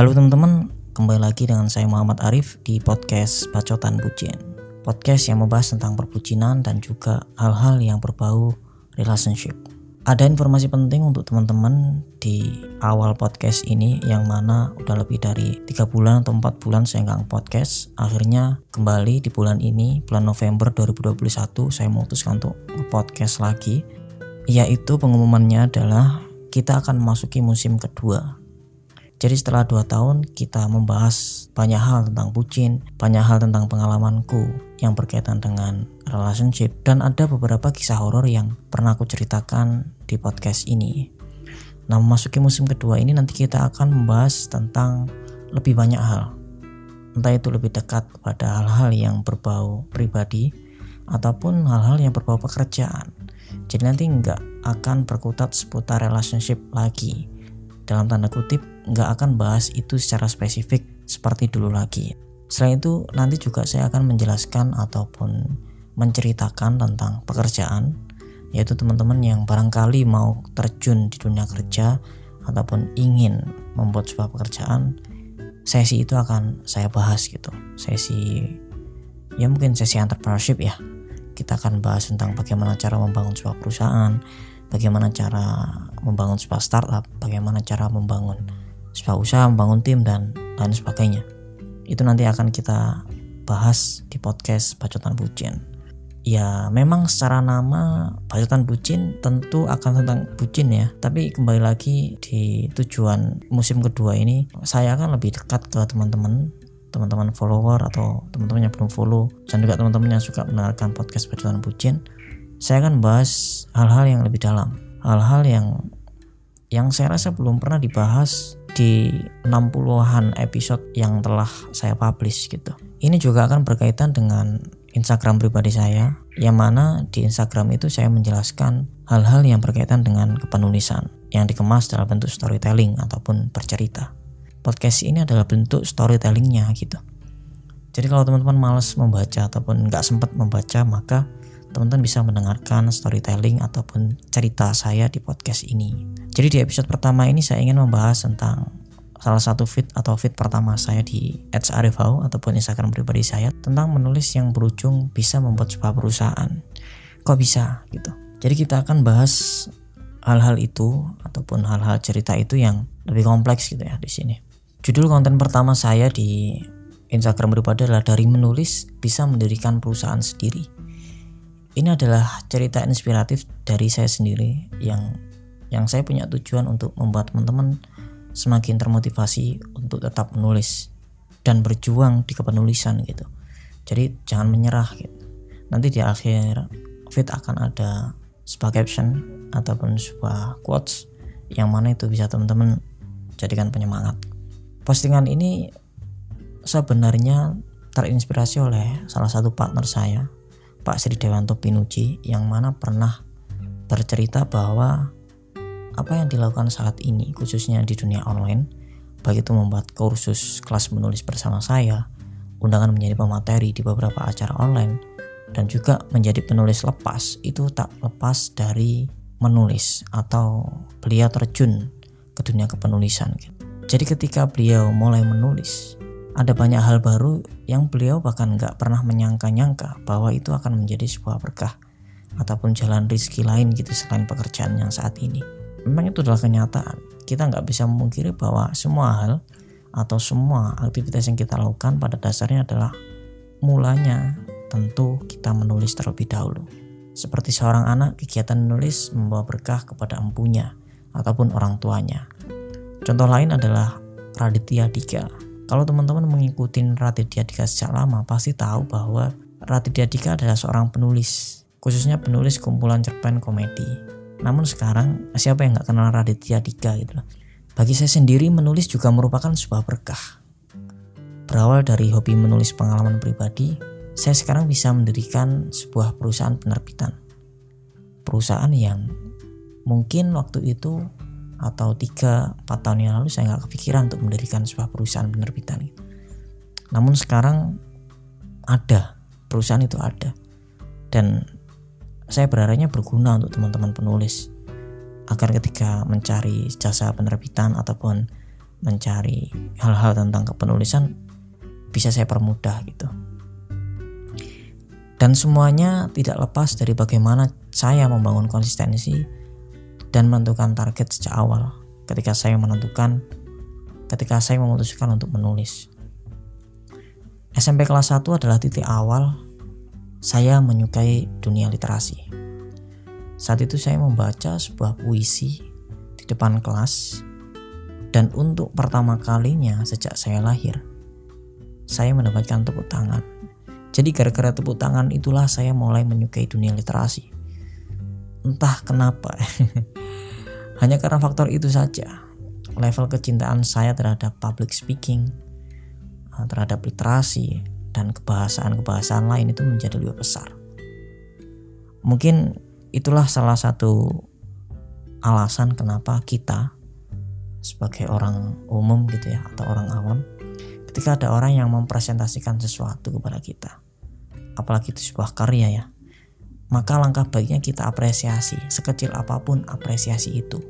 Halo teman-teman, kembali lagi dengan saya Muhammad Arif di podcast Bacotan Bucin. Podcast yang membahas tentang perbucinan dan juga hal-hal yang berbau relationship. Ada informasi penting untuk teman-teman di awal podcast ini yang mana udah lebih dari tiga bulan atau empat bulan saya nggak podcast. Akhirnya kembali di bulan ini, bulan November 2021, saya memutuskan untuk podcast lagi. Yaitu pengumumannya adalah kita akan memasuki musim kedua jadi setelah dua tahun kita membahas banyak hal tentang bucin, banyak hal tentang pengalamanku yang berkaitan dengan relationship dan ada beberapa kisah horor yang pernah aku ceritakan di podcast ini. Nah memasuki musim kedua ini nanti kita akan membahas tentang lebih banyak hal. Entah itu lebih dekat kepada hal-hal yang berbau pribadi ataupun hal-hal yang berbau pekerjaan. Jadi nanti nggak akan berkutat seputar relationship lagi dalam tanda kutip nggak akan bahas itu secara spesifik seperti dulu lagi. Selain itu nanti juga saya akan menjelaskan ataupun menceritakan tentang pekerjaan yaitu teman-teman yang barangkali mau terjun di dunia kerja ataupun ingin membuat sebuah pekerjaan sesi itu akan saya bahas gitu sesi ya mungkin sesi entrepreneurship ya kita akan bahas tentang bagaimana cara membangun sebuah perusahaan bagaimana cara membangun sebuah startup, bagaimana cara membangun sebuah usaha, membangun tim dan lain sebagainya. Itu nanti akan kita bahas di podcast Bacotan Bucin. Ya memang secara nama Bacotan Bucin tentu akan tentang bucin ya Tapi kembali lagi di tujuan musim kedua ini Saya akan lebih dekat ke teman-teman teman-teman follower atau teman-teman yang belum follow dan juga teman-teman yang suka mendengarkan podcast Bacotan Bucin saya akan bahas hal-hal yang lebih dalam, hal-hal yang yang saya rasa belum pernah dibahas di 60-an episode yang telah saya publish gitu. Ini juga akan berkaitan dengan Instagram pribadi saya, yang mana di Instagram itu saya menjelaskan hal-hal yang berkaitan dengan kepenulisan yang dikemas dalam bentuk storytelling ataupun bercerita. Podcast ini adalah bentuk storytellingnya gitu. Jadi kalau teman-teman males membaca ataupun nggak sempat membaca, maka teman-teman bisa mendengarkan storytelling ataupun cerita saya di podcast ini. Jadi di episode pertama ini saya ingin membahas tentang salah satu feed atau feed pertama saya di @arifau ataupun Instagram pribadi saya tentang menulis yang berujung bisa membuat sebuah perusahaan. Kok bisa gitu. Jadi kita akan bahas hal-hal itu ataupun hal-hal cerita itu yang lebih kompleks gitu ya di sini. Judul konten pertama saya di Instagram pribadi adalah dari menulis bisa mendirikan perusahaan sendiri ini adalah cerita inspiratif dari saya sendiri yang yang saya punya tujuan untuk membuat teman-teman semakin termotivasi untuk tetap menulis dan berjuang di kepenulisan gitu. Jadi jangan menyerah gitu. Nanti di akhir fit akan ada sebuah caption ataupun sebuah quotes yang mana itu bisa teman-teman jadikan penyemangat. Postingan ini sebenarnya terinspirasi oleh salah satu partner saya Pak Sri Dewanto Pinuji yang mana pernah bercerita bahwa apa yang dilakukan saat ini khususnya di dunia online baik itu membuat kursus kelas menulis bersama saya undangan menjadi pemateri di beberapa acara online dan juga menjadi penulis lepas itu tak lepas dari menulis atau beliau terjun ke dunia kepenulisan. Jadi ketika beliau mulai menulis ada banyak hal baru yang beliau bahkan nggak pernah menyangka-nyangka bahwa itu akan menjadi sebuah berkah ataupun jalan rizki lain gitu selain pekerjaan yang saat ini. Memang itu adalah kenyataan. Kita nggak bisa memungkiri bahwa semua hal atau semua aktivitas yang kita lakukan pada dasarnya adalah mulanya tentu kita menulis terlebih dahulu. Seperti seorang anak, kegiatan menulis membawa berkah kepada empunya ataupun orang tuanya. Contoh lain adalah Raditya Dika kalau teman-teman mengikuti Raditya Dika sejak lama, pasti tahu bahwa Raditya Dika adalah seorang penulis, khususnya penulis kumpulan cerpen komedi. Namun sekarang, siapa yang nggak kenal Raditya Dika gitu loh. Bagi saya sendiri, menulis juga merupakan sebuah berkah. Berawal dari hobi menulis pengalaman pribadi, saya sekarang bisa mendirikan sebuah perusahaan penerbitan. Perusahaan yang mungkin waktu itu atau 3-4 tahun yang lalu saya nggak kepikiran untuk mendirikan sebuah perusahaan penerbitan itu. Namun sekarang ada, perusahaan itu ada. Dan saya berharapnya berguna untuk teman-teman penulis agar ketika mencari jasa penerbitan ataupun mencari hal-hal tentang kepenulisan bisa saya permudah gitu. Dan semuanya tidak lepas dari bagaimana saya membangun konsistensi dan menentukan target sejak awal ketika saya menentukan ketika saya memutuskan untuk menulis. SMP kelas 1 adalah titik awal saya menyukai dunia literasi. Saat itu saya membaca sebuah puisi di depan kelas dan untuk pertama kalinya sejak saya lahir saya mendapatkan tepuk tangan jadi gara-gara tepuk tangan itulah saya mulai menyukai dunia literasi. Entah kenapa. Hanya karena faktor itu saja. Level kecintaan saya terhadap public speaking, eh, terhadap literasi, dan kebahasaan-kebahasaan lain itu menjadi lebih besar. Mungkin itulah salah satu alasan kenapa kita sebagai orang umum gitu ya atau orang awam ketika ada orang yang mempresentasikan sesuatu kepada kita apalagi itu sebuah karya ya maka langkah baiknya kita apresiasi sekecil apa pun apresiasi itu.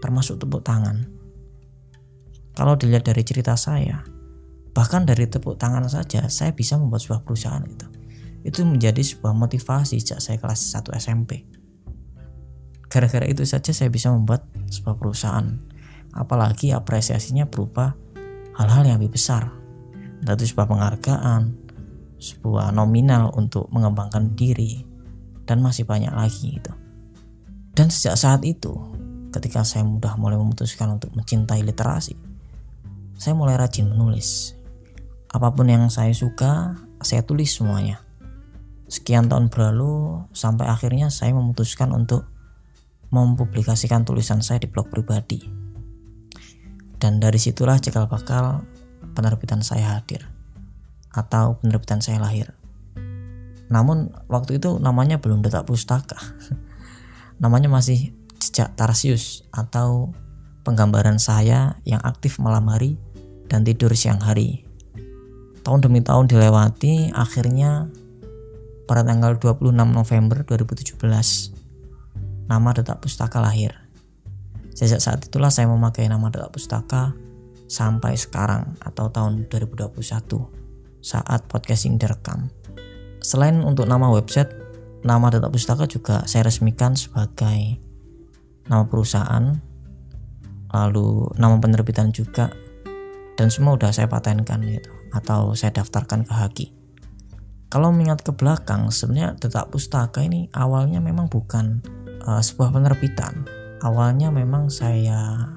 Termasuk tepuk tangan. Kalau dilihat dari cerita saya bahkan dari tepuk tangan saja saya bisa membuat sebuah perusahaan gitu. Itu menjadi sebuah motivasi sejak saya kelas 1 SMP gara-gara itu saja saya bisa membuat sebuah perusahaan. Apalagi apresiasinya berupa hal-hal yang lebih besar. Entah itu sebuah penghargaan sebuah nominal untuk mengembangkan diri dan masih banyak lagi gitu. Dan sejak saat itu ketika saya mudah mulai memutuskan untuk mencintai literasi saya mulai rajin menulis. Apa pun yang saya suka saya tulis semuanya. Sekian tahun berlalu sampai akhirnya saya memutuskan untuk mempublikasikan tulisan saya di blog pribadi. Dan dari situlah cikal bakal penerbitan saya hadir atau penerbitan saya lahir. Namun waktu itu namanya belum detak pustaka. namanya masih jejak Tarsius atau penggambaran saya yang aktif malam hari dan tidur siang hari. Tahun demi tahun dilewati, akhirnya pada tanggal 26 November 2017 nama detak pustaka lahir. Sejak saat itulah saya memakai nama Data Pustaka sampai sekarang atau tahun 2021 saat podcasting direkam. Selain untuk nama website, nama Data Pustaka juga saya resmikan sebagai nama perusahaan, lalu nama penerbitan juga, dan semua udah saya patenkan gitu, atau saya daftarkan ke Haki. Kalau mengingat ke belakang, sebenarnya Data Pustaka ini awalnya memang bukan uh, sebuah penerbitan, awalnya memang saya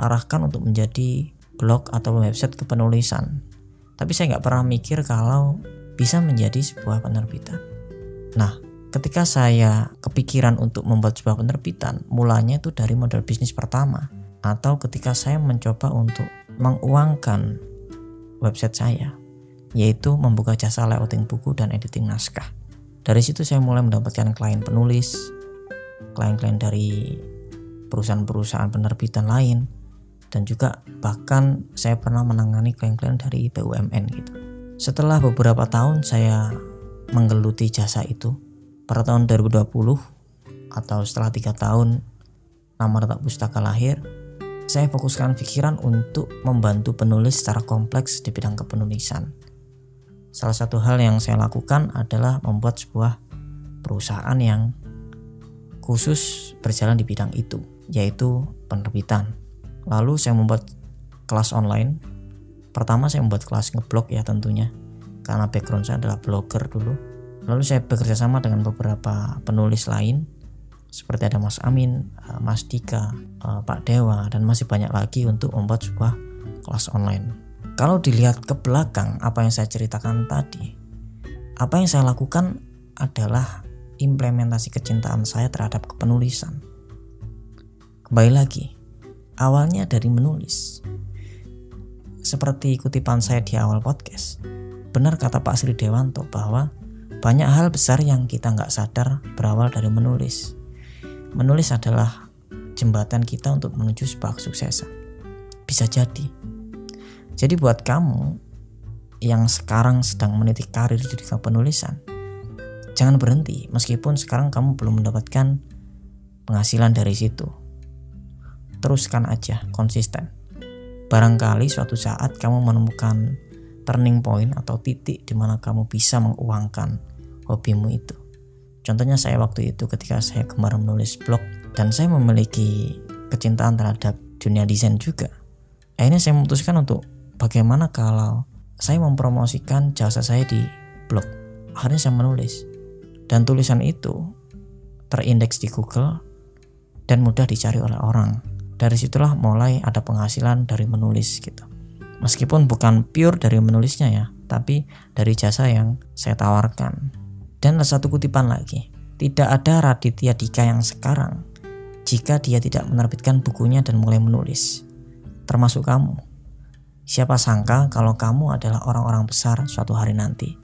arahkan untuk menjadi blog atau website kepenulisan tapi saya nggak pernah mikir kalau bisa menjadi sebuah penerbitan nah ketika saya kepikiran untuk membuat sebuah penerbitan mulanya itu dari model bisnis pertama atau ketika saya mencoba untuk menguangkan website saya yaitu membuka jasa layouting buku dan editing naskah dari situ saya mulai mendapatkan klien penulis klien-klien dari perusahaan-perusahaan penerbitan lain dan juga bahkan saya pernah menangani klien-klien dari BUMN gitu. Setelah beberapa tahun saya menggeluti jasa itu pada tahun 2020 atau setelah tiga tahun nama retak pustaka lahir saya fokuskan pikiran untuk membantu penulis secara kompleks di bidang kepenulisan. Salah satu hal yang saya lakukan adalah membuat sebuah perusahaan yang khusus berjalan di bidang itu yaitu penerbitan. Lalu saya membuat kelas online. Pertama saya membuat kelas ngeblog ya tentunya, karena background saya adalah blogger dulu. Lalu saya bekerja sama dengan beberapa penulis lain, seperti ada Mas Amin, eh, Mas Dika, eh, Pak Dewa, dan masih banyak lagi untuk membuat sebuah kelas online. Kalau dilihat ke belakang apa yang saya ceritakan tadi, apa yang saya lakukan adalah implementasi kecintaan saya terhadap kepenulisan Kembali lagi, awalnya dari menulis. Seperti kutipan saya di awal podcast, benar kata Pak Sri Dewanto bahwa banyak hal besar yang kita nggak sadar berawal dari menulis. Menulis adalah jembatan kita untuk menuju sebuah kesuksesan. Bisa jadi. Jadi buat kamu yang sekarang sedang meniti karir di dunia penulisan, jangan berhenti meskipun sekarang kamu belum mendapatkan penghasilan dari situ teruskan aja konsisten Barangkali suatu saat kamu menemukan turning point atau titik di mana kamu bisa menguangkan hobimu itu. Contohnya saya waktu itu ketika saya kemarin menulis blog dan saya memiliki kecintaan terhadap dunia desain juga. Akhirnya saya memutuskan untuk bagaimana kalau saya mempromosikan jasa saya di blog. Akhirnya saya menulis. Dan tulisan itu terindeks di Google dan mudah dicari oleh orang. Dari situlah mulai ada penghasilan dari menulis gitu. Meskipun bukan pure dari menulisnya ya, tapi dari jasa yang saya tawarkan. Dan satu kutipan lagi, tidak ada Raditya Dika yang sekarang jika dia tidak menerbitkan bukunya dan mulai menulis. Termasuk kamu. Siapa sangka kalau kamu adalah orang-orang besar suatu hari nanti.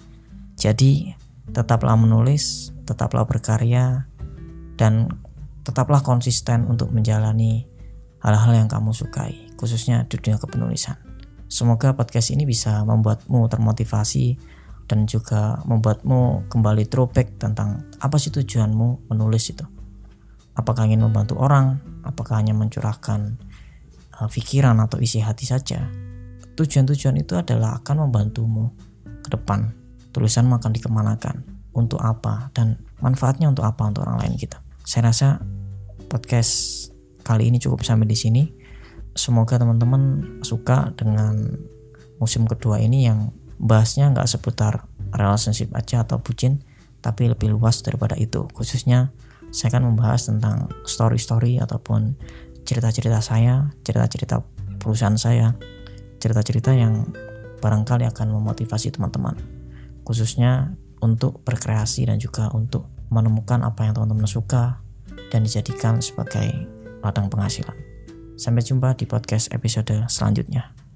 Jadi, tetaplah menulis, tetaplah berkarya, dan tetaplah konsisten untuk menjalani hal-hal yang kamu sukai, khususnya di dunia kepenulisan. Semoga podcast ini bisa membuatmu termotivasi dan juga membuatmu kembali throwback tentang apa sih tujuanmu menulis itu. Apakah ingin membantu orang? Apakah hanya mencurahkan uh, pikiran atau isi hati saja? Tujuan-tujuan itu adalah akan membantumu ke depan. Tulisanmu akan dikemanakan, untuk apa, dan manfaatnya untuk apa untuk orang lain gitu. Saya rasa podcast kali ini cukup sampai di sini. Semoga teman-teman suka dengan musim kedua ini yang bahasnya nggak seputar relationship aja atau bucin tapi lebih luas daripada itu. Khususnya saya akan membahas tentang story-story ataupun cerita-cerita saya cerita-cerita perusahaan saya cerita-cerita yang barangkali akan memotivasi teman-teman. Khususnya untuk berkreasi dan juga untuk menemukan apa yang teman-teman suka dan dijadikan sebagai ladang penghasilan. Sampai jumpa di podcast episode selanjutnya.